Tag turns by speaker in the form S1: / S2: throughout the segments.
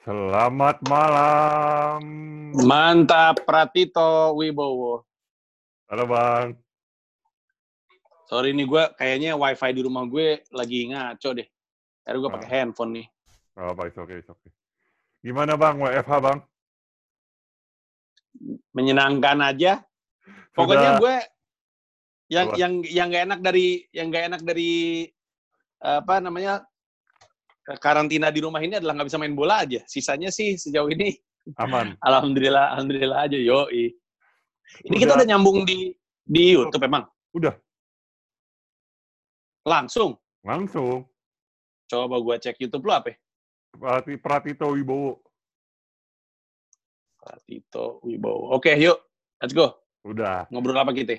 S1: Selamat malam.
S2: Mantap, Pratito Wibowo.
S1: Halo Bang.
S2: Sorry nih gue kayaknya wifi di rumah gue lagi ngaco deh. Akhirnya gue pakai
S1: Ah.
S2: handphone nih.
S1: Oh, Pak, oke, oke. Gimana Bang, WFH Bang?
S2: Menyenangkan aja. Pokoknya
S1: Sudah-
S2: gue yang
S1: Apa?
S2: yang yang gak enak dari yang gak enak dari apa namanya karantina di rumah ini adalah nggak bisa main bola aja. Sisanya sih sejauh ini
S1: aman.
S2: alhamdulillah alhamdulillah aja yo. Ini kita
S1: Udah.
S2: udah nyambung di di YouTube emang
S1: Udah,
S2: langsung.
S1: langsung.
S2: Coba gue cek YouTube lu apa?
S1: Prati, Pratito Wibowo.
S2: Pratito Wibowo. Oke, yuk. Let's go.
S1: Udah.
S2: Ngobrol apa kita?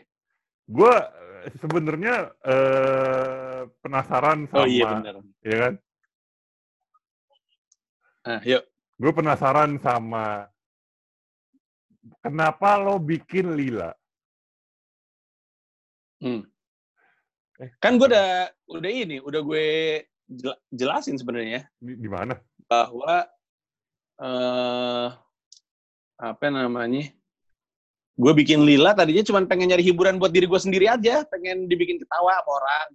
S1: Gue sebenarnya eh, penasaran sama,
S2: Oh iya benar.
S1: ya kan?
S2: Nah, yuk.
S1: Gue penasaran sama kenapa lo bikin Lila?
S2: Hmm.
S1: Eh,
S2: Kan gue udah udah ini, udah gue jela- jelasin sebenarnya
S1: Di, di mana?
S2: bahwa eh apa namanya? Gue bikin lila tadinya cuma pengen nyari hiburan buat diri gue sendiri aja, pengen dibikin ketawa sama orang.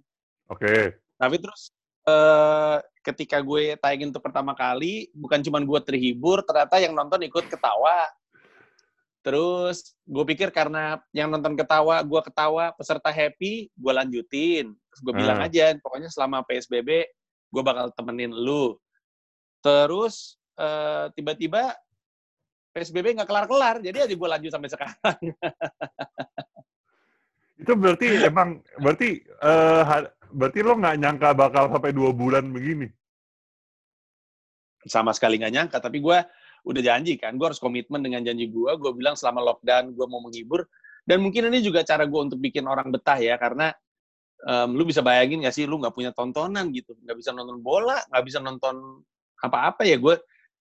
S1: Oke.
S2: Tapi terus eh ketika gue tayangin untuk pertama kali, bukan cuma gue terhibur, ternyata yang nonton ikut ketawa. Terus gue pikir karena yang nonton ketawa, gue ketawa, peserta happy, gue lanjutin. Terus gue bilang
S1: Ah.
S2: aja, pokoknya selama PSBB, gue bakal temenin lu. Terus eh, tiba-tiba PSBB nggak kelar-kelar, jadi aja gue lanjut sampai sekarang.
S1: Itu berarti emang berarti ha- berarti lo nggak nyangka bakal sampai dua bulan begini.
S2: sama sekali nggak nyangka tapi gue udah janji kan gue harus komitmen dengan janji gue gue bilang selama lockdown gue mau menghibur. Dan mungkin ini juga cara gue untuk bikin orang betah ya karena em, lu bisa bayangin gak sih lu nggak punya tontonan gitu nggak bisa nonton bola nggak bisa nonton apa-apa ya gue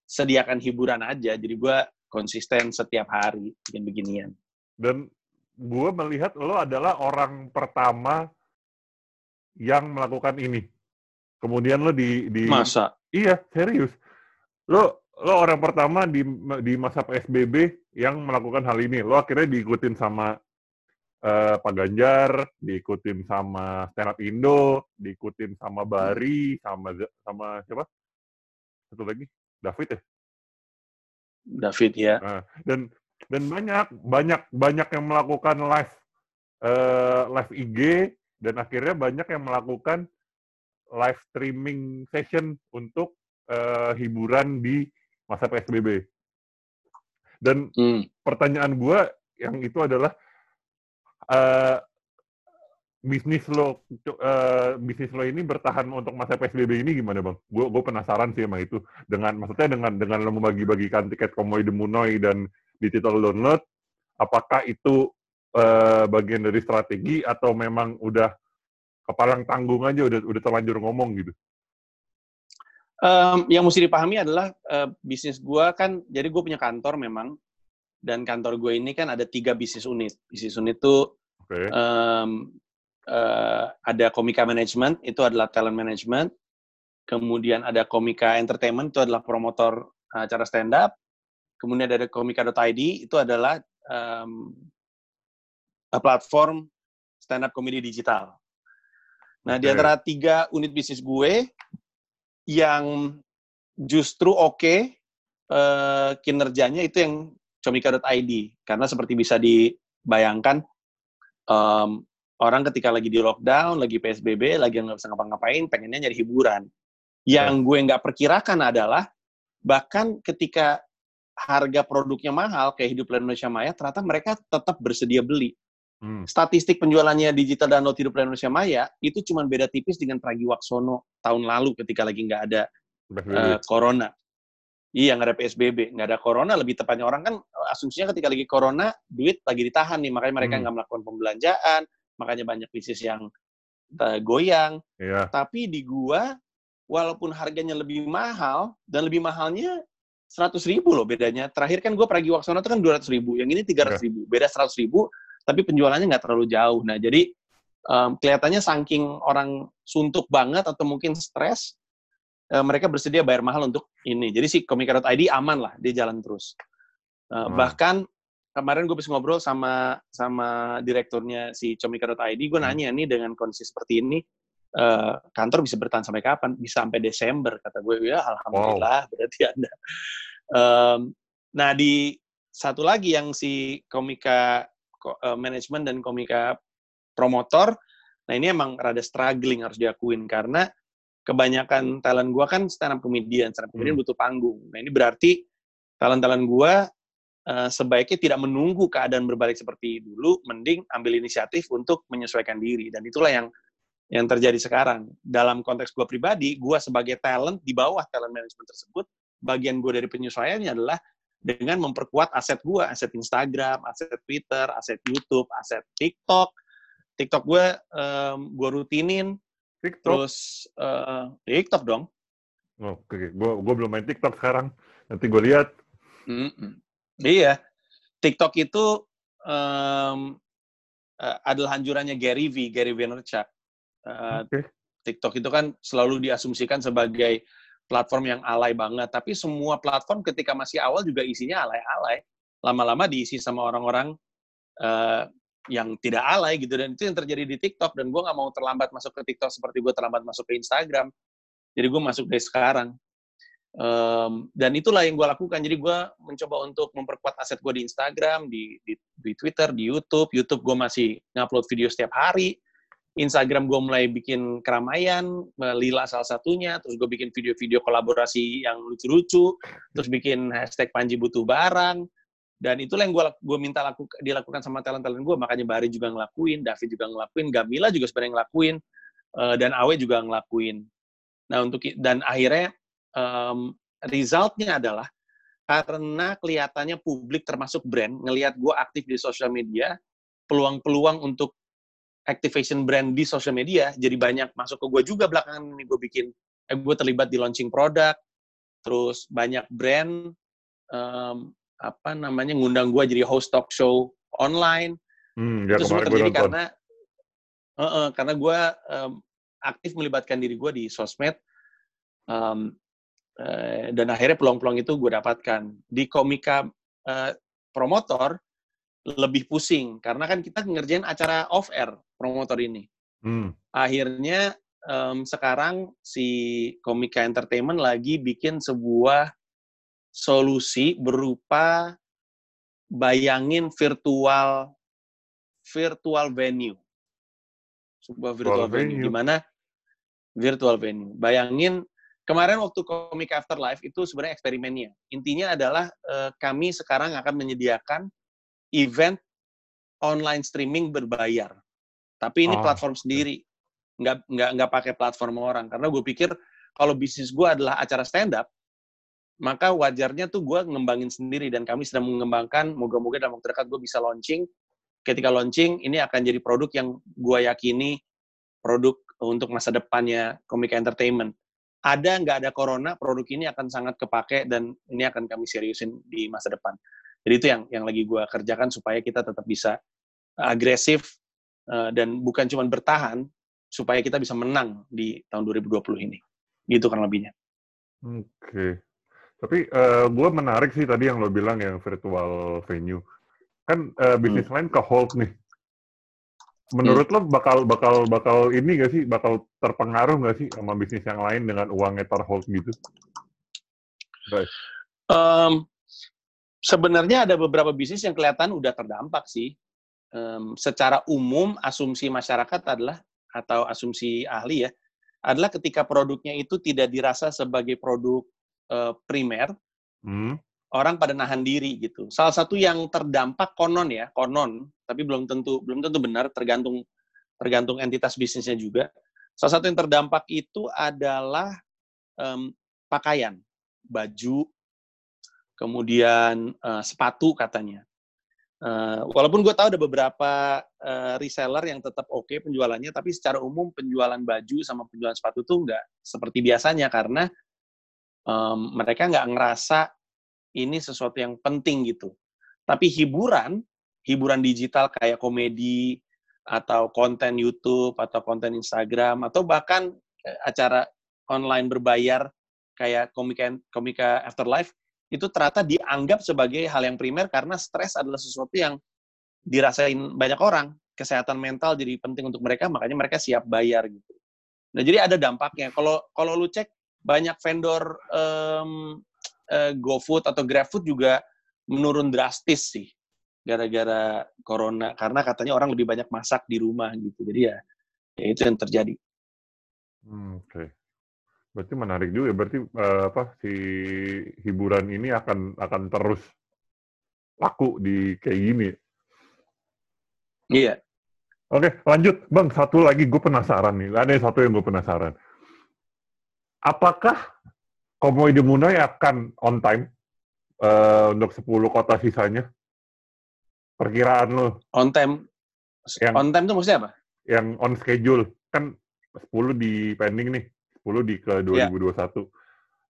S2: sediakan hiburan aja. Jadi gue konsisten setiap hari bikin beginian.
S1: Dan gue melihat lo adalah orang pertama yang melakukan ini. Kemudian lo di, di
S2: masa
S1: iya serius. Lo lo orang pertama di di masa PSBB yang melakukan hal ini. Lo akhirnya diikutin sama eh, Pak Ganjar, diikutin sama Stand Up Indo, diikutin sama Bari, sama sama siapa? Satu lagi, David ya.
S2: David ya
S1: Nah, dan dan banyak banyak banyak yang melakukan live eh, live IG dan akhirnya banyak yang melakukan live streaming session untuk eh, hiburan di masa PSBB. Dan
S2: Hmm.
S1: pertanyaan gue yang itu adalah eh, bisnis lo eh, bisnis lo ini bertahan untuk masa PSBB ini gimana bang? Gue gue penasaran sih sama itu. Dengan maksudnya dengan dengan lo membagi-bagikan tiket Komoy Demunoi dan digital download, apakah itu eh, bagian dari strategi atau memang udah kepalang tanggung aja udah udah terlanjur ngomong gitu?
S2: Em, yang mesti dipahami adalah eh, bisnis gua kan, jadi gue punya kantor memang, dan kantor gue ini kan ada tiga bisnis unit. Bisnis unit itu
S1: Oke.
S2: em, eh, ada Komika Management, itu adalah talent management. Kemudian ada Komika Entertainment, itu adalah promotor acara stand up. Kemudian ada Komika.id, itu adalah a platform stand up comedy digital. Nah, di
S1: Oke.
S2: antara tiga unit bisnis gue, yang justru oke eh, kinerjanya itu yang comika.id karena seperti bisa dibayangkan em, orang ketika lagi di lockdown, lagi PSBB, lagi nggak bisa ngapa-ngapain, pengennya nyari hiburan. Yang gue nggak perkirakan adalah bahkan ketika harga produknya mahal kayak Hidup Indonesia Maya, ternyata mereka tetap bersedia beli
S1: Hmm.
S2: statistik penjualannya digital download hidup Indonesia Maya itu cuma beda tipis dengan Pragiwaksono tahun lalu ketika lagi nggak ada eh, corona. Iya nggak ada PSBB, nggak ada corona. Lebih tepatnya orang kan asumsinya ketika lagi corona duit lagi ditahan nih, makanya mereka
S1: Hmm.
S2: nggak melakukan pembelanjaan, makanya banyak bisnis yang eh, goyang.
S1: Iya.
S2: Tapi di gua walaupun harganya lebih mahal dan lebih mahalnya seratus ribu loh bedanya. Terakhir kan gue Pragiwaksono itu kan dua ratus ribu, yang ini tiga ratus ribu, beda seratus ribu, tapi penjualannya nggak terlalu jauh. Nah jadi em, kelihatannya saking orang suntuk banget atau mungkin stres, uh, mereka bersedia bayar mahal untuk ini. Jadi si Komika.id aman lah, dia jalan terus. Uh, hmm. Bahkan kemarin gue bisa ngobrol sama sama direkturnya si Comika.id, gue hmm. nanya nih dengan kondisi seperti ini, uh, kantor bisa bertahan sampai kapan? Bisa sampai Desember, kata gue. Ya, alhamdulillah, wow. berarti ada. Um, nah di satu lagi yang si komika uh, manajemen dan komika promotor, nah ini emang rada struggling harus diakuin karena kebanyakan talent gue kan stand up comedian, stand up comedian hmm. butuh panggung. Nah ini berarti talent-talent gue uh, sebaiknya tidak menunggu keadaan berbalik seperti dulu, mending ambil inisiatif untuk menyesuaikan diri. Dan itulah yang yang terjadi sekarang. Dalam konteks gue pribadi, gue sebagai talent di bawah talent management tersebut, bagian gue dari penyesuaiannya adalah dengan memperkuat aset gue, aset Instagram, aset Twitter, aset YouTube, aset TikTok. TikTok gue um, gue rutinin. TikTok. Terus uh, TikTok dong.
S1: Oh, Oke, okay. gue gue belum main TikTok sekarang. Nanti gue lihat.
S2: Mm -mm. Iya, TikTok itu um, uh, adalah anjurannya Gary V, Gary Vaynerchuk. Uh, okay. TikTok itu kan selalu diasumsikan sebagai platform yang alay banget. Tapi semua platform ketika masih awal juga isinya alay-alay. Lama-lama diisi sama orang-orang uh, yang tidak alay gitu. Dan itu yang terjadi di TikTok. Dan gue nggak mau terlambat masuk ke TikTok seperti gue terlambat masuk ke Instagram. Jadi gue masuk dari sekarang. Um, dan itulah yang gue lakukan. Jadi gue mencoba untuk memperkuat aset gue di Instagram, di, di, di Twitter, di YouTube. YouTube gue masih ngupload video setiap hari Instagram gue mulai bikin keramaian, Lila salah satunya, terus gue bikin video-video kolaborasi yang lucu-lucu, terus bikin hashtag Panji butuh barang, dan itulah yang gue gue minta laku, dilakukan sama talent-talent gue, makanya Bari juga ngelakuin, David juga ngelakuin, Gamila juga sebenarnya ngelakuin, uh, dan Awe juga ngelakuin. Nah untuk dan akhirnya um, resultnya adalah karena kelihatannya publik termasuk brand ngelihat gue aktif di sosial media, peluang-peluang untuk activation brand di sosial media jadi banyak masuk ke gue juga belakangan ini gue bikin eh, gue terlibat di launching produk terus banyak brand um, apa namanya ngundang gue jadi host talk show online. Hmm, ya, itu semua terjadi karena uh, uh, karena gue um, aktif melibatkan diri gue di sosmed um, uh, dan akhirnya peluang-peluang itu gue dapatkan. Di komika uh, promotor lebih pusing karena kan kita ngerjain acara off air promotor ini. Hmm. Akhirnya um, sekarang si Komika Entertainment lagi bikin sebuah solusi berupa bayangin virtual virtual venue. Sebuah virtual venue, venue di mana virtual venue. Bayangin kemarin waktu Komika Afterlife itu sebenarnya eksperimennya. Intinya adalah uh, kami sekarang akan menyediakan event online streaming berbayar. Tapi ini oh. platform sendiri, nggak nggak nggak pakai platform orang. Karena gue pikir kalau bisnis gue adalah acara stand up, maka wajarnya tuh gue ngembangin sendiri dan kami sedang mengembangkan. Moga-moga dalam waktu dekat gue bisa launching. Ketika launching, ini akan jadi produk yang gue yakini produk untuk masa depannya Komika Entertainment. Ada nggak ada corona, produk ini akan sangat kepake dan ini akan kami seriusin di masa depan. Jadi itu yang yang lagi gue kerjakan supaya kita tetap bisa agresif uh, dan bukan cuma bertahan supaya kita bisa menang di tahun 2020 ini. Gitu kan lebihnya.
S1: Oke. Okay. Tapi uh, eh, gue menarik sih tadi yang lo bilang yang virtual venue. Kan uh, bisnis hmm. lain ke hold nih. Menurut hmm. lo bakal bakal bakal ini gak sih bakal terpengaruh gak sih sama bisnis yang lain dengan uangnya terhold gitu?
S2: Guys. Um, sebenarnya ada beberapa bisnis yang kelihatan udah terdampak sih. Um, secara umum asumsi masyarakat adalah atau asumsi ahli ya adalah ketika produknya itu tidak dirasa sebagai produk uh, primer, hmm. orang pada nahan diri gitu. Salah satu yang terdampak konon ya, konon, tapi belum tentu belum tentu benar, tergantung tergantung entitas bisnisnya juga. Salah satu yang terdampak itu adalah um, pakaian, baju, kemudian uh, sepatu katanya. Uh, walaupun gue tahu ada beberapa uh, reseller yang tetap oke okay penjualannya, tapi secara umum penjualan baju sama penjualan sepatu tuh nggak seperti biasanya karena um, mereka nggak ngerasa ini sesuatu yang penting gitu. Tapi hiburan, hiburan digital kayak komedi atau konten YouTube atau konten Instagram atau bahkan acara online berbayar kayak Komika Komika Afterlife itu ternyata dianggap sebagai hal yang primer karena stres adalah sesuatu yang dirasain banyak orang. Kesehatan mental jadi penting untuk mereka, makanya mereka siap bayar gitu. Nah, jadi ada dampaknya. Kalau kalau lu cek banyak vendor um, uh, GoFood atau GrabFood juga menurun drastis sih gara-gara corona karena katanya orang lebih banyak masak di rumah gitu. Jadi ya, ya itu yang terjadi.
S1: Hmm, Oke. Okay. Berarti menarik juga. Berarti uh, apa si hiburan ini akan akan terus laku di kayak gini.
S2: Iya.
S1: Oke, lanjut. Bang, satu lagi gue penasaran nih. Ada satu yang gue penasaran. Apakah Komoy de Munai akan on time uh, untuk 10 kota sisanya? Perkiraan lo?
S2: On time? Yang, on time itu maksudnya apa?
S1: Yang on schedule. Kan 10 di pending nih. 10 di ke 2021. Yeah.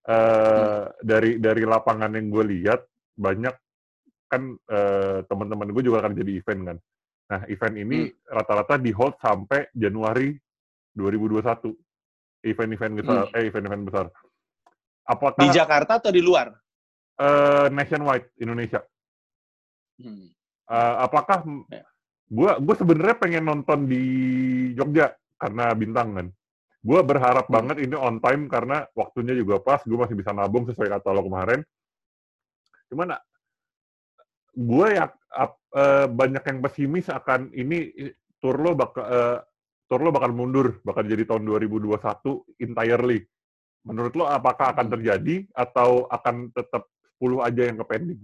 S1: Uh, hmm. dari dari lapangan yang gue lihat banyak kan uh, teman-teman gue juga akan jadi event kan Nah, event ini hmm. rata-rata di hold sampai Januari 2021. Event-event besar, hmm. eh event-event besar.
S2: Apakah di Jakarta atau di luar?
S1: Uh, nationwide Indonesia. Hmm. Uh, apakah ya. gue gue sebenarnya pengen nonton di Jogja karena bintang kan. Gue berharap hmm. banget ini on time karena waktunya juga pas. Gue masih bisa nabung sesuai kata lo kemarin. Cuman gue ya uh, banyak yang pesimis akan ini tour lo bakal uh, tour lo bakal mundur, bakal jadi tahun 2021 entirely. Menurut lo apakah akan terjadi atau akan tetap 10 aja yang ke pending?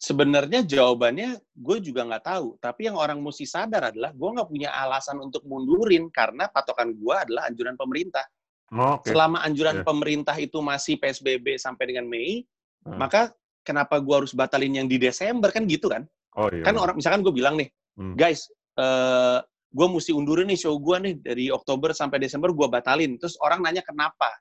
S2: Sebenarnya jawabannya gue juga nggak tahu. Tapi yang orang mesti sadar adalah gue nggak punya alasan untuk mundurin karena patokan gue adalah anjuran pemerintah. Oh, okay. Selama anjuran yeah. pemerintah itu masih PSBB sampai dengan Mei, hmm. maka kenapa gue harus batalin yang di Desember kan gitu kan? Oh iya. Kan orang misalkan gue bilang nih, hmm. guys, uh, gue mesti undurin nih show gue nih dari Oktober sampai Desember gue batalin. Terus orang nanya kenapa?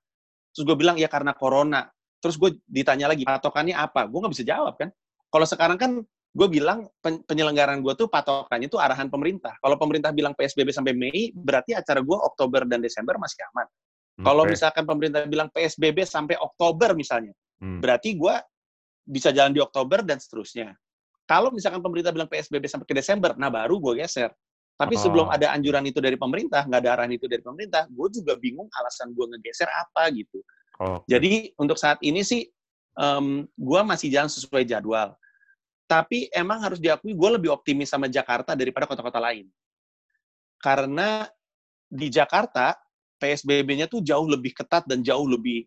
S2: Terus gue bilang ya karena corona. Terus gue ditanya lagi patokannya apa? Gue nggak bisa jawab kan? Kalau sekarang kan gue bilang penyelenggaraan gue tuh patokannya tuh arahan pemerintah. Kalau pemerintah bilang PSBB sampai Mei, berarti acara gue Oktober dan Desember masih aman. Okay. Kalau misalkan pemerintah bilang PSBB sampai Oktober misalnya, hmm. berarti gue bisa jalan di Oktober dan seterusnya. Kalau misalkan pemerintah bilang PSBB sampai ke Desember, nah baru gue geser. Tapi oh. sebelum ada anjuran itu dari pemerintah, nggak ada arahan itu dari pemerintah, gue juga bingung alasan gue ngegeser apa gitu. Oh. Jadi untuk saat ini sih, um, gue masih jalan sesuai jadwal. Tapi emang harus diakui gue lebih optimis sama Jakarta daripada kota-kota lain. Karena di Jakarta, PSBB-nya tuh jauh lebih ketat dan jauh lebih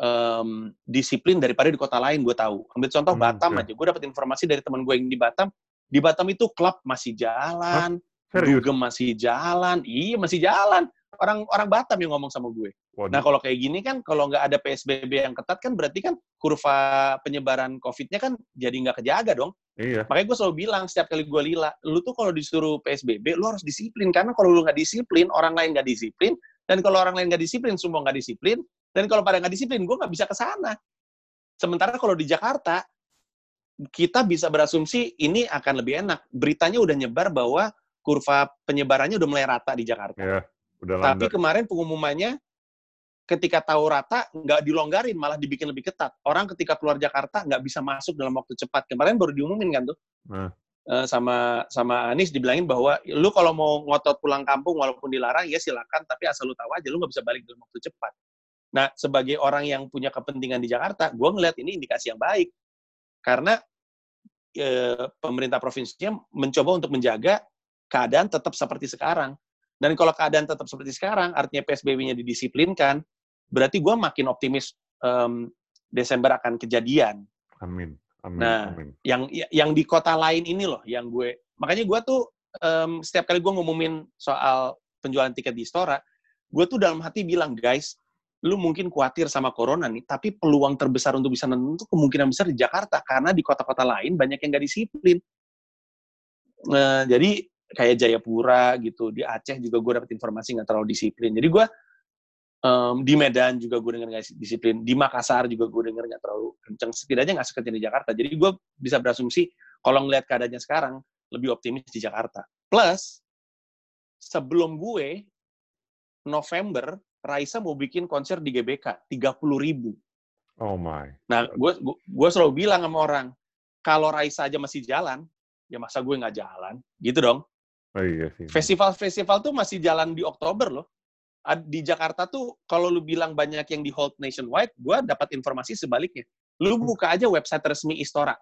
S2: um, disiplin daripada di kota lain gue tahu. Ambil contoh hmm, Batam okay. aja, gue dapat informasi dari teman gue yang di Batam. Di Batam itu klub masih jalan, dugem masih jalan, iya masih jalan. Orang orang Batam yang ngomong sama gue. Waduh. Nah kalau kayak gini kan, kalau nggak ada PSBB yang ketat kan berarti kan kurva penyebaran COVID-nya kan jadi nggak kejaga dong. Iya. Makanya gue selalu bilang setiap kali gue lila, lu tuh kalau disuruh PSBB, lu harus disiplin karena kalau lu nggak disiplin, orang lain nggak disiplin, dan kalau orang lain nggak disiplin, semua nggak disiplin, dan kalau pada nggak disiplin, gue nggak bisa ke sana. Sementara kalau di Jakarta, kita bisa berasumsi ini akan lebih enak. Beritanya udah nyebar bahwa kurva penyebarannya udah mulai rata di Jakarta. Ya, udah Tapi kemarin pengumumannya ketika tahu rata nggak dilonggarin, malah dibikin lebih ketat. Orang ketika keluar Jakarta nggak bisa masuk dalam waktu cepat. Kemarin baru diumumin kan tuh. Nah. Eh, sama sama Anies dibilangin bahwa lu kalau mau ngotot pulang kampung walaupun dilarang ya silakan tapi asal lu tahu aja lu nggak bisa balik dalam waktu cepat. Nah, sebagai orang yang punya kepentingan di Jakarta, gue ngeliat ini indikasi yang baik. Karena e, pemerintah provinsinya mencoba untuk menjaga keadaan tetap seperti sekarang. Dan kalau keadaan tetap seperti sekarang, artinya PSBB-nya didisiplinkan, berarti gue makin optimis um, Desember akan kejadian.
S1: Amin. Amin.
S2: Nah,
S1: amin.
S2: yang yang di kota lain ini loh, yang gue, makanya gue tuh um, setiap kali gue ngumumin soal penjualan tiket di Stora, gue tuh dalam hati bilang, guys, lu mungkin khawatir sama corona nih, tapi peluang terbesar untuk bisa nonton itu kemungkinan besar di Jakarta karena di kota-kota lain banyak yang nggak disiplin. Nah, jadi kayak Jayapura gitu, di Aceh juga gue dapet informasi nggak terlalu disiplin. Jadi gue um, di Medan juga gue denger nggak disiplin, di Makassar juga gue denger nggak terlalu kenceng. Setidaknya nggak sekencang di Jakarta. Jadi gue bisa berasumsi kalau ngelihat keadaannya sekarang lebih optimis di Jakarta. Plus sebelum gue November Raisa mau bikin konser di GBK 30 ribu.
S1: Oh my.
S2: Nah, gue gue selalu bilang sama orang, kalau Raisa aja masih jalan, ya masa gue nggak jalan, gitu dong.
S1: Oh iya sih.
S2: Festival-festival tuh masih jalan di Oktober loh. Di Jakarta tuh kalau lu bilang banyak yang di hold nationwide, gue dapat informasi sebaliknya. Lu buka aja website resmi Istora.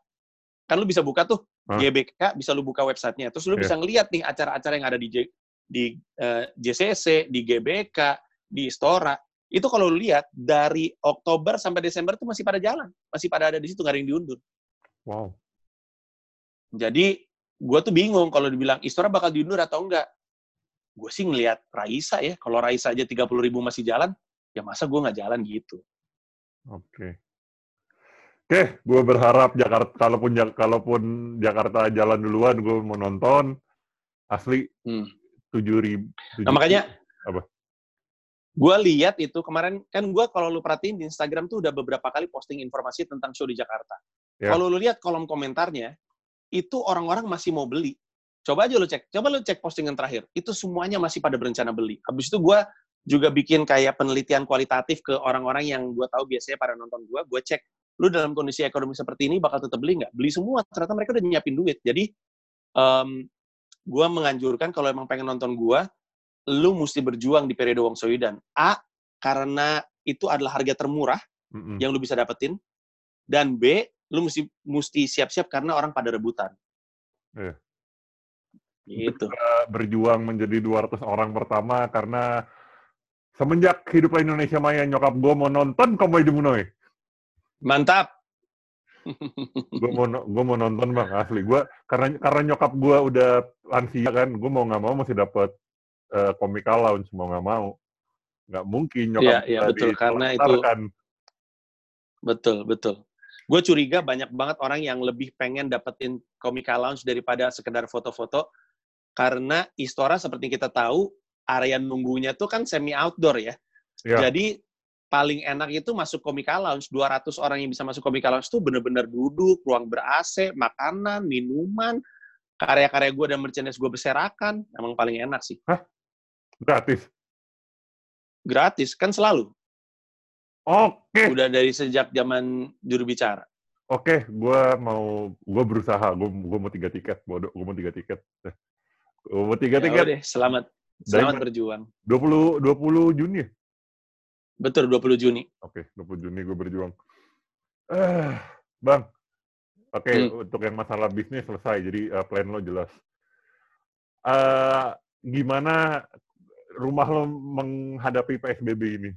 S2: Kan lu bisa buka tuh
S1: Hah?
S2: GBK, bisa lu buka websitenya. Terus lu
S1: Iya.
S2: bisa ngeliat nih acara-acara yang ada di J- di eh, JCC, di GBK, di Istora. Itu kalau lu lihat dari Oktober sampai Desember tuh masih pada jalan, masih pada ada di situ nggak ada yang diundur.
S1: Wow.
S2: Jadi gue tuh bingung kalau dibilang Istora bakal diundur atau enggak. Gue sih ngelihat Raisa ya, kalau Raisa aja 30 ribu masih jalan, ya masa gue nggak jalan gitu.
S1: Oke. Oke, gue berharap Jakarta kalaupun kalaupun Jakarta jalan duluan, gue mau nonton. Asli
S2: Hmm.
S1: tujuh ribu.
S2: Nah, makanya
S1: Apa?
S2: gue lihat itu kemarin kan gue kalau lu perhatiin di Instagram tuh udah beberapa kali posting informasi tentang show di Jakarta.
S1: Ya.
S2: Kalau lu lihat kolom komentarnya, itu orang-orang masih mau beli. Coba aja lu cek, coba lu cek postingan terakhir. Itu semuanya masih pada berencana beli. Habis itu gue juga bikin kayak penelitian kualitatif ke orang-orang yang gue tahu biasanya pada nonton gue. Gue cek, lu dalam kondisi ekonomi seperti ini bakal tetap beli nggak? Beli semua. Ternyata mereka udah nyiapin duit. Jadi em gue menganjurkan kalau emang pengen nonton gue, lu mesti berjuang di periode Wong Soidan. A, karena itu adalah harga termurah
S1: Mm-mm.
S2: yang lu bisa dapetin. Dan B, lu mesti mesti siap-siap karena orang pada rebutan.
S1: Iya.
S2: Gitu.
S1: Eh, berjuang menjadi 200 orang pertama karena semenjak hiduplah Indonesia Maya nyokap gue mau nonton Komedi Munoy.
S2: Mantap.
S1: gue mau gue mau nonton bang asli gue karena karena nyokap gue udah lansia kan gue mau nggak mau masih dapat uh, comical lounge mau nggak mau nggak mungkin nyokap
S2: iya,
S1: gua
S2: betul. Karena itu-
S1: ditelantarkan.
S2: Betul, betul. Gue curiga banyak banget orang yang lebih pengen dapetin Comica Lounge daripada sekedar foto-foto. Karena Istora seperti kita tahu, area nunggunya tuh kan semi outdoor ya.
S1: Iya.
S2: Jadi paling enak itu masuk Comica Lounge. 200 orang yang bisa masuk Comica Lounge tuh bener-bener duduk, ruang ber-AC, makanan, minuman, karya-karya gue dan merchandise gue berserakan. Emang paling enak sih.
S1: gratis
S2: Gratis, kan selalu.
S1: Oke
S2: Udah dari sejak zaman juru bicara.
S1: oke gue mau gue berusaha gue gue mau tiga tiket bodoh gue mau tiga tiket gue mau tiga
S2: Ya
S1: tiket
S2: udah, selamat. Selamat berjuang.
S1: 20 20 Juni ya?
S2: Betul, 20 Juni.
S1: Oke, 20 Juni gue berjuang. Eh, Bang. Oke,
S2: Hmm.
S1: untuk yang masalah bisnis selesai, jadi eh, plan lo jelas. Eh, gimana rumah lo menghadapi PSBB ini?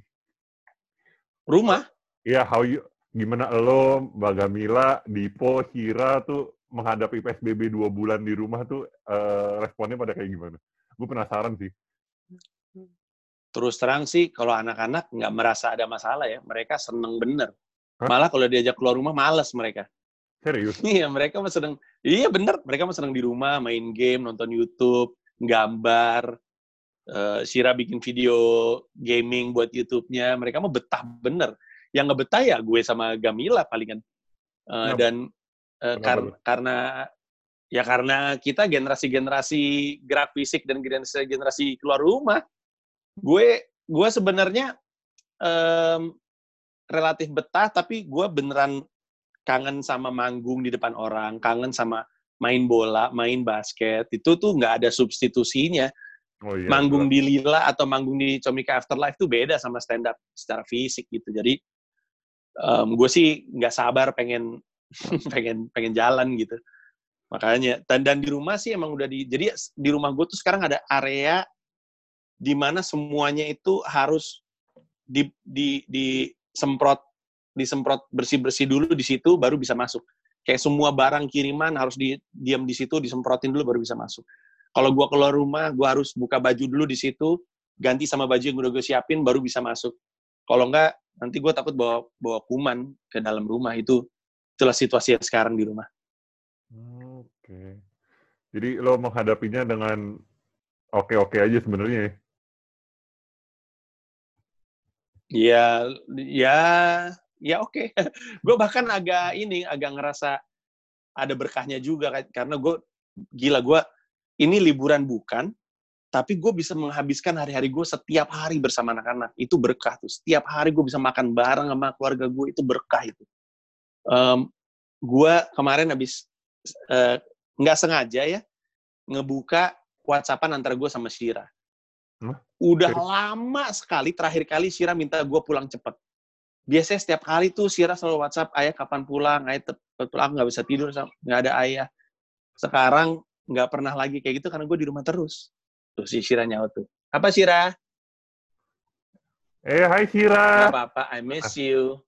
S2: Rumah?
S1: Ya, how you, gimana lo, Mbak Gamila, Dipo, Hira tuh menghadapi PSBB dua bulan di rumah tuh eh, responnya pada kayak gimana? Gue penasaran sih.
S2: Terus terang sih, kalau anak-anak nggak merasa ada masalah ya. Mereka seneng bener.
S1: Hah?
S2: Malah kalau diajak keluar rumah, males mereka.
S1: Serius?
S2: Iya, mereka mah seneng. Iya bener, mereka mah seneng di rumah, main game, nonton YouTube, gambar. Eh Shira bikin video gaming buat YouTube-nya. Mereka mah betah bener. Yang nggak betah ya gue sama Gamila palingan. Eh,
S1: Kenapa?
S2: dan eh,
S1: Kenapa
S2: kar-
S1: tuh?
S2: karena ya karena kita generasi-generasi gerak fisik dan generasi-generasi keluar rumah. Gue gue sebenarnya em, relatif betah tapi gue beneran kangen sama manggung di depan orang, kangen sama main bola, main basket. Itu tuh nggak ada substitusinya.
S1: Oh iya.
S2: manggung di Lila atau manggung di Comika Afterlife tuh beda sama stand up secara fisik gitu. Jadi gue sih nggak sabar pengen pengen pengen jalan gitu. Makanya dan dan di rumah sih emang udah di jadi di rumah gue tuh sekarang ada area di mana semuanya itu harus di di disemprot disemprot bersih-bersih dulu di situ baru bisa masuk. Kayak semua barang kiriman harus di diam di situ disemprotin dulu baru bisa masuk. Kalau gua keluar rumah, gua harus buka baju dulu di situ, ganti sama baju yang udah gue siapin baru bisa masuk. Kalau enggak nanti gue takut bawa bawa kuman ke dalam rumah itu itulah situasi yang sekarang di rumah.
S1: Oke. Jadi lo menghadapinya dengan oke-oke aja sebenarnya ya?
S2: Ya, ya, ya oke. gue bahkan agak ini, agak ngerasa ada berkahnya juga karena gue gila gue ini liburan bukan, tapi gue bisa menghabiskan hari-hari gue setiap hari bersama anak-anak. Itu berkah tuh. Setiap hari gue bisa makan bareng sama keluarga gue, itu berkah itu. Um, gue kemarin habis uh, nggak sengaja ya ngebuka WhatsAppan antara gue sama Shira. Hmm? Udah lama sekali terakhir kali Shira minta gue pulang cepet. Biasanya setiap hari tuh Shira selalu WhatsApp, ayah kapan pulang, ayah pulang, nggak bisa tidur, nggak ada ayah. Sekarang nggak pernah lagi kayak gitu karena gue di rumah terus Tuh si Shira nyaut tuh. Apa Shira?
S1: Eh, hai Shira.
S2: Gak apa-apa, I miss you.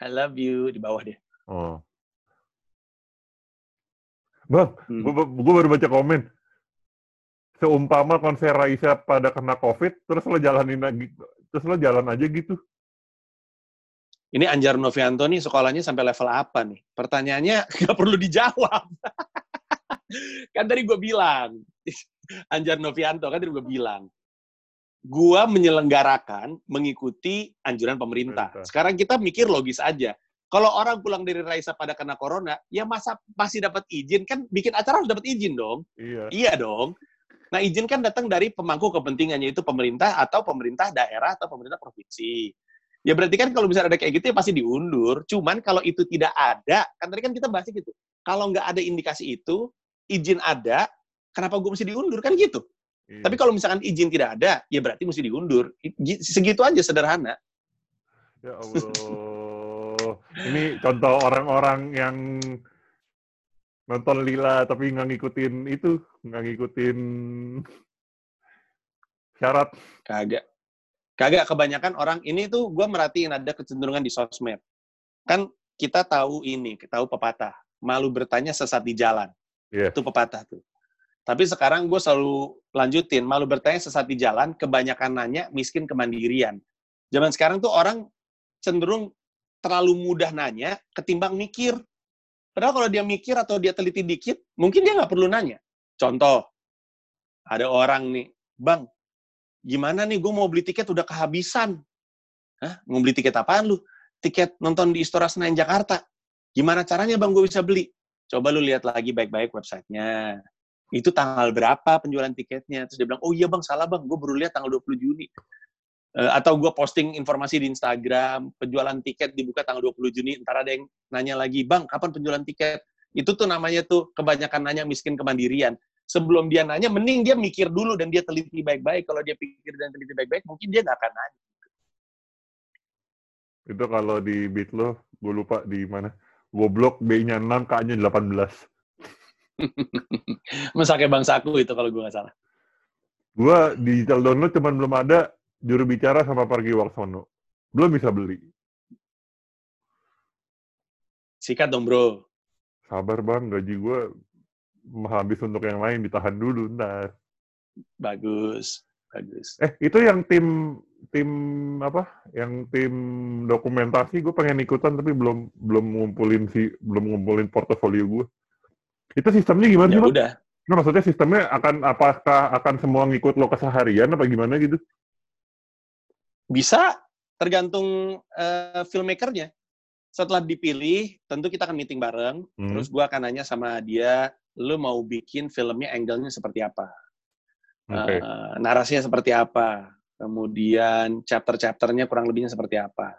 S2: I love you. Di bawah dia.
S1: Oh. Bang, hmm. gue baru baca komen. Seumpama konser Raisa pada kena COVID, terus lo jalanin lagi, terus lo jalan aja gitu.
S2: Ini Anjar Novianto nih sekolahnya sampai level apa nih? Pertanyaannya nggak perlu dijawab. Kan tadi gue bilang, Anjar Novianto kan tadi gue bilang, gue menyelenggarakan mengikuti anjuran pemerintah. Sekarang kita mikir logis aja. Kalau orang pulang dari Raisa pada kena corona, ya masa masih dapat izin kan bikin acara harus dapat izin dong.
S1: Iya.
S2: Iya dong. Nah izin kan datang dari pemangku kepentingannya itu pemerintah atau pemerintah daerah atau pemerintah provinsi. Ya berarti kan kalau bisa ada kayak gitu ya pasti diundur. Cuman kalau itu tidak ada, kan tadi kan kita bahas gitu. Kalau nggak ada indikasi itu, izin ada, kenapa gue mesti diundur? Kan gitu. Iya. tapi kalau misalkan izin tidak ada ya berarti mesti diundur. Segitu aja sederhana.
S1: Ya Allah. Ini contoh orang-orang yang nonton lila tapi nggak ngikutin itu nggak ngikutin syarat.
S2: Kagak. Kagak kebanyakan orang ini tuh gue merhatiin ada kecenderungan di sosmed. Kan kita tahu ini tahu pepatah malu bertanya sesat di jalan yeah. itu pepatah tuh tapi sekarang gue selalu lanjutin, malu bertanya sesat di jalan, kebanyakan nanya, miskin kemandirian. Zaman sekarang tuh orang cenderung terlalu mudah nanya ketimbang mikir. Padahal kalau dia mikir atau dia teliti dikit, mungkin dia nggak perlu nanya. Contoh, ada orang nih, Bang, gimana nih gue mau beli tiket udah kehabisan. Hah? Mau beli tiket apaan lu? Tiket nonton di Istora Senayan Jakarta. Gimana caranya bang gue bisa beli? Coba lu lihat lagi baik-baik websitenya itu tanggal berapa penjualan tiketnya. Terus dia bilang, oh iya bang, salah bang, gue baru lihat tanggal 20 Juni. Uh, atau gue posting informasi di Instagram, penjualan tiket dibuka tanggal 20 Juni, ntar ada yang nanya lagi, bang, kapan penjualan tiket? Itu tuh namanya tuh kebanyakan nanya miskin kemandirian. Sebelum dia nanya, mending dia mikir dulu dan dia teliti baik-baik. Kalau dia pikir dan teliti baik-baik, mungkin dia nggak akan nanya.
S1: Itu kalau di beat lo, gue lupa di mana. Goblok B-nya 6, K-nya 18.
S2: Mesake bangsaku itu kalau gue nggak salah.
S1: Gue digital download cuman belum ada juru bicara sama Pargi Waksono. Belum bisa beli.
S2: Sikat dong bro.
S1: Sabar bang, gaji gue habis untuk yang lain ditahan dulu ntar.
S2: Bagus, bagus.
S1: Eh itu yang tim tim apa? Yang tim dokumentasi gue pengen ikutan tapi belum belum ngumpulin si belum ngumpulin portofolio gue. Itu sistemnya gimana
S2: ya sih, udah.
S1: Nah, maksudnya sistemnya akan apakah akan semua ngikut lo keseharian apa gimana gitu?
S2: Bisa, tergantung uh, filmmakernya. Setelah dipilih, tentu kita akan meeting bareng. Hmm. Terus gue akan nanya sama dia, lo mau bikin filmnya angle-nya seperti apa? Okay. Uh, eh, narasinya seperti apa? Kemudian chapter-chapternya kurang lebihnya seperti apa?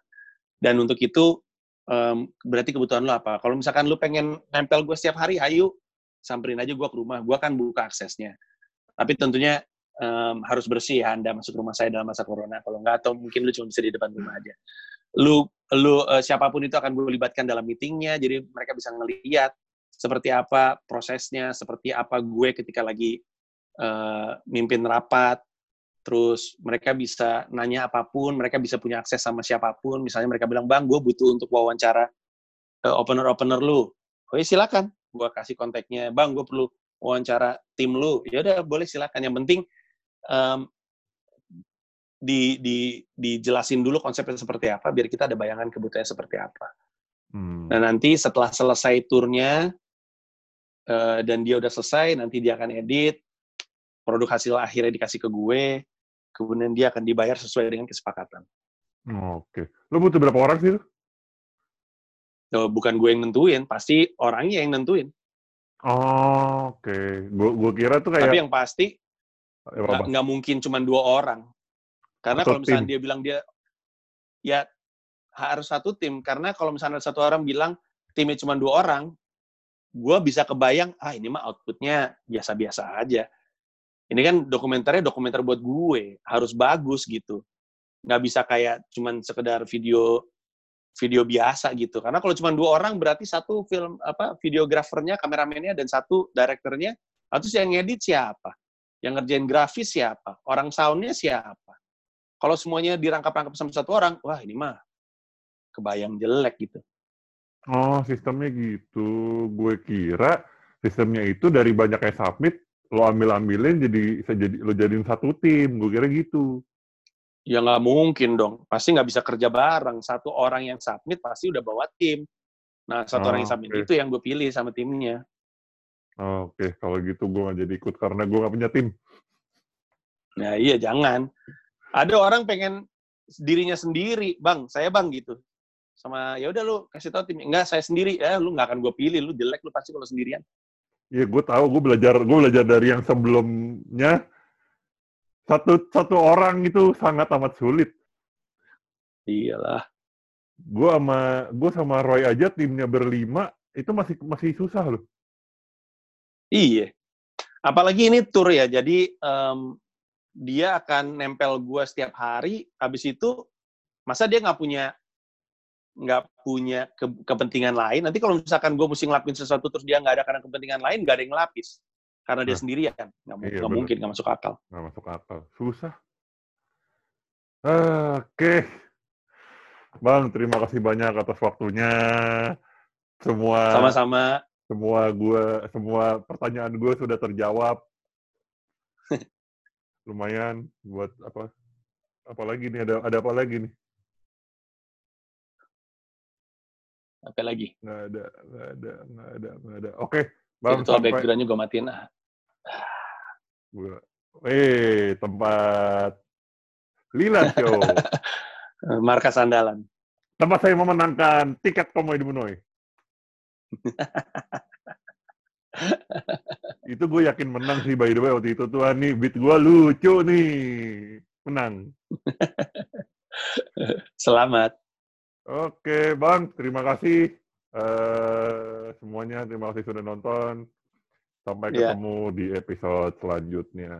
S2: Dan untuk itu um, berarti kebutuhan lo apa. Kalau misalkan lo pengen nempel gue setiap hari, ayo samperin aja gue ke rumah. Gue akan buka aksesnya. Tapi tentunya um, harus bersih ya Anda masuk rumah saya dalam masa corona. Kalau nggak, atau mungkin lu cuma bisa di depan rumah aja. Lu, lu uh, siapa pun itu akan gue libatkan dalam meetingnya, jadi mereka bisa ngeliat seperti apa prosesnya, seperti apa gue ketika lagi uh, mimpin rapat, terus mereka bisa nanya apa pun, mereka bisa punya akses sama siapa pun. Misalnya mereka bilang, bang, gue butuh untuk wawancara uh, opener-opener lu. Oh ya silakan, gue kasih kontaknya. Bang, gue perlu wawancara tim lu. Ya udah, boleh silakan. Yang penting um, di, di, dijelasin dulu konsepnya seperti apa, biar kita ada bayangan kebutuhannya seperti apa. Hmm. Nah nanti setelah selesai turnya uh, dan dia udah selesai, nanti dia akan edit, produk hasil akhirnya dikasih ke gue, kemudian dia akan dibayar sesuai dengan kesepakatan.
S1: Oke. Lo butuh berapa orang sih?
S2: Oh, bukan gue yang nentuin, pasti orangnya yang nentuin.
S1: Oh, oke. Okay. Gue kira tuh kayak.
S2: Tapi yang pasti, nggak mungkin cuma dua orang karena
S1: Atau
S2: kalau misalnya
S1: tim.
S2: dia bilang dia ya harus satu tim karena kalau misalnya satu orang bilang timnya cuma dua orang gue bisa kebayang ah ini mah outputnya biasa-biasa aja ini kan dokumenternya dokumenter buat gue harus bagus gitu. Nggak bisa kayak cuman sekedar video video biasa gitu. Karena kalau cuma dua orang berarti satu film apa videografernya kameramennya dan satu direkturnya atau yang ngedit siapa? Yang ngerjain grafis siapa? Orang soundnya siapa? Kalau semuanya dirangkap-rangkap sama satu orang wah ini mah kebayang jelek gitu.
S1: Oh, sistemnya gitu. Gue kira sistemnya itu dari banyak yang submit, lo ambil-ambilin jadi bisa jadi lo jadiin satu tim. Gue kira gitu.
S2: ya nggak mungkin dong. Pasti nggak bisa kerja bareng. Satu orang yang submit pasti udah bawa tim. Nah satu
S1: Oh,
S2: orang yang submit
S1: oke.
S2: itu yang gue pilih sama timnya.
S1: Oh, Oke, kalau gitu gue gak jadi ikut karena gue gak punya tim.
S2: nah iya jangan. Ada orang pengen dirinya sendiri. Bang saya bang gitu. Sama ya udah lu kasih tau tim enggak saya sendiri. Ya lu nggak akan gue pilih. Lu jelek lu pasti kalau sendirian
S1: Iya, gue tahu. Gue belajar, gue belajar dari yang sebelumnya. Satu satu orang itu sangat amat sulit.
S2: iyalah
S1: Gue sama gue sama Roy aja timnya berlima itu masih masih susah loh.
S2: Iya. Apalagi ini tour ya, jadi em, dia akan nempel gua setiap hari. Habis itu, masa dia nggak punya nggak punya ke- kepentingan lain? Nanti kalau misalkan gue mesti ngelakuin sesuatu terus dia nggak ada karena kepentingan lain, nggak ada yang ngelapis karena dia
S1: Nah.
S2: sendirian. Nggak,
S1: Iya,
S2: mungkin, nggak masuk akal.
S1: nggak masuk akal. Susah. Oke. Bang, terima kasih banyak atas waktunya. Semua
S2: Sama-sama.
S1: semua gua semua pertanyaan gue sudah terjawab. Lumayan buat apa? Apa lagi nih? Ada ada apa lagi nih?
S2: Apa lagi?
S1: Nggak ada, nggak ada, nggak ada, nggak ada. Oke, bang
S2: Virtual
S1: sampai
S2: background-nya gue matiin. Ah.
S1: Eh, tempat Lila Show.
S2: markas andalan.
S1: tempat saya memenangkan tiket Komoy di Bunoy. itu gue yakin menang sih by the way waktu itu tuh ah, nih beat gue lucu nih menang
S2: Selamat.
S1: Oke bang terima kasih. Eh, semuanya terima kasih sudah nonton. Sampai
S2: Iya.
S1: ketemu di episode selanjutnya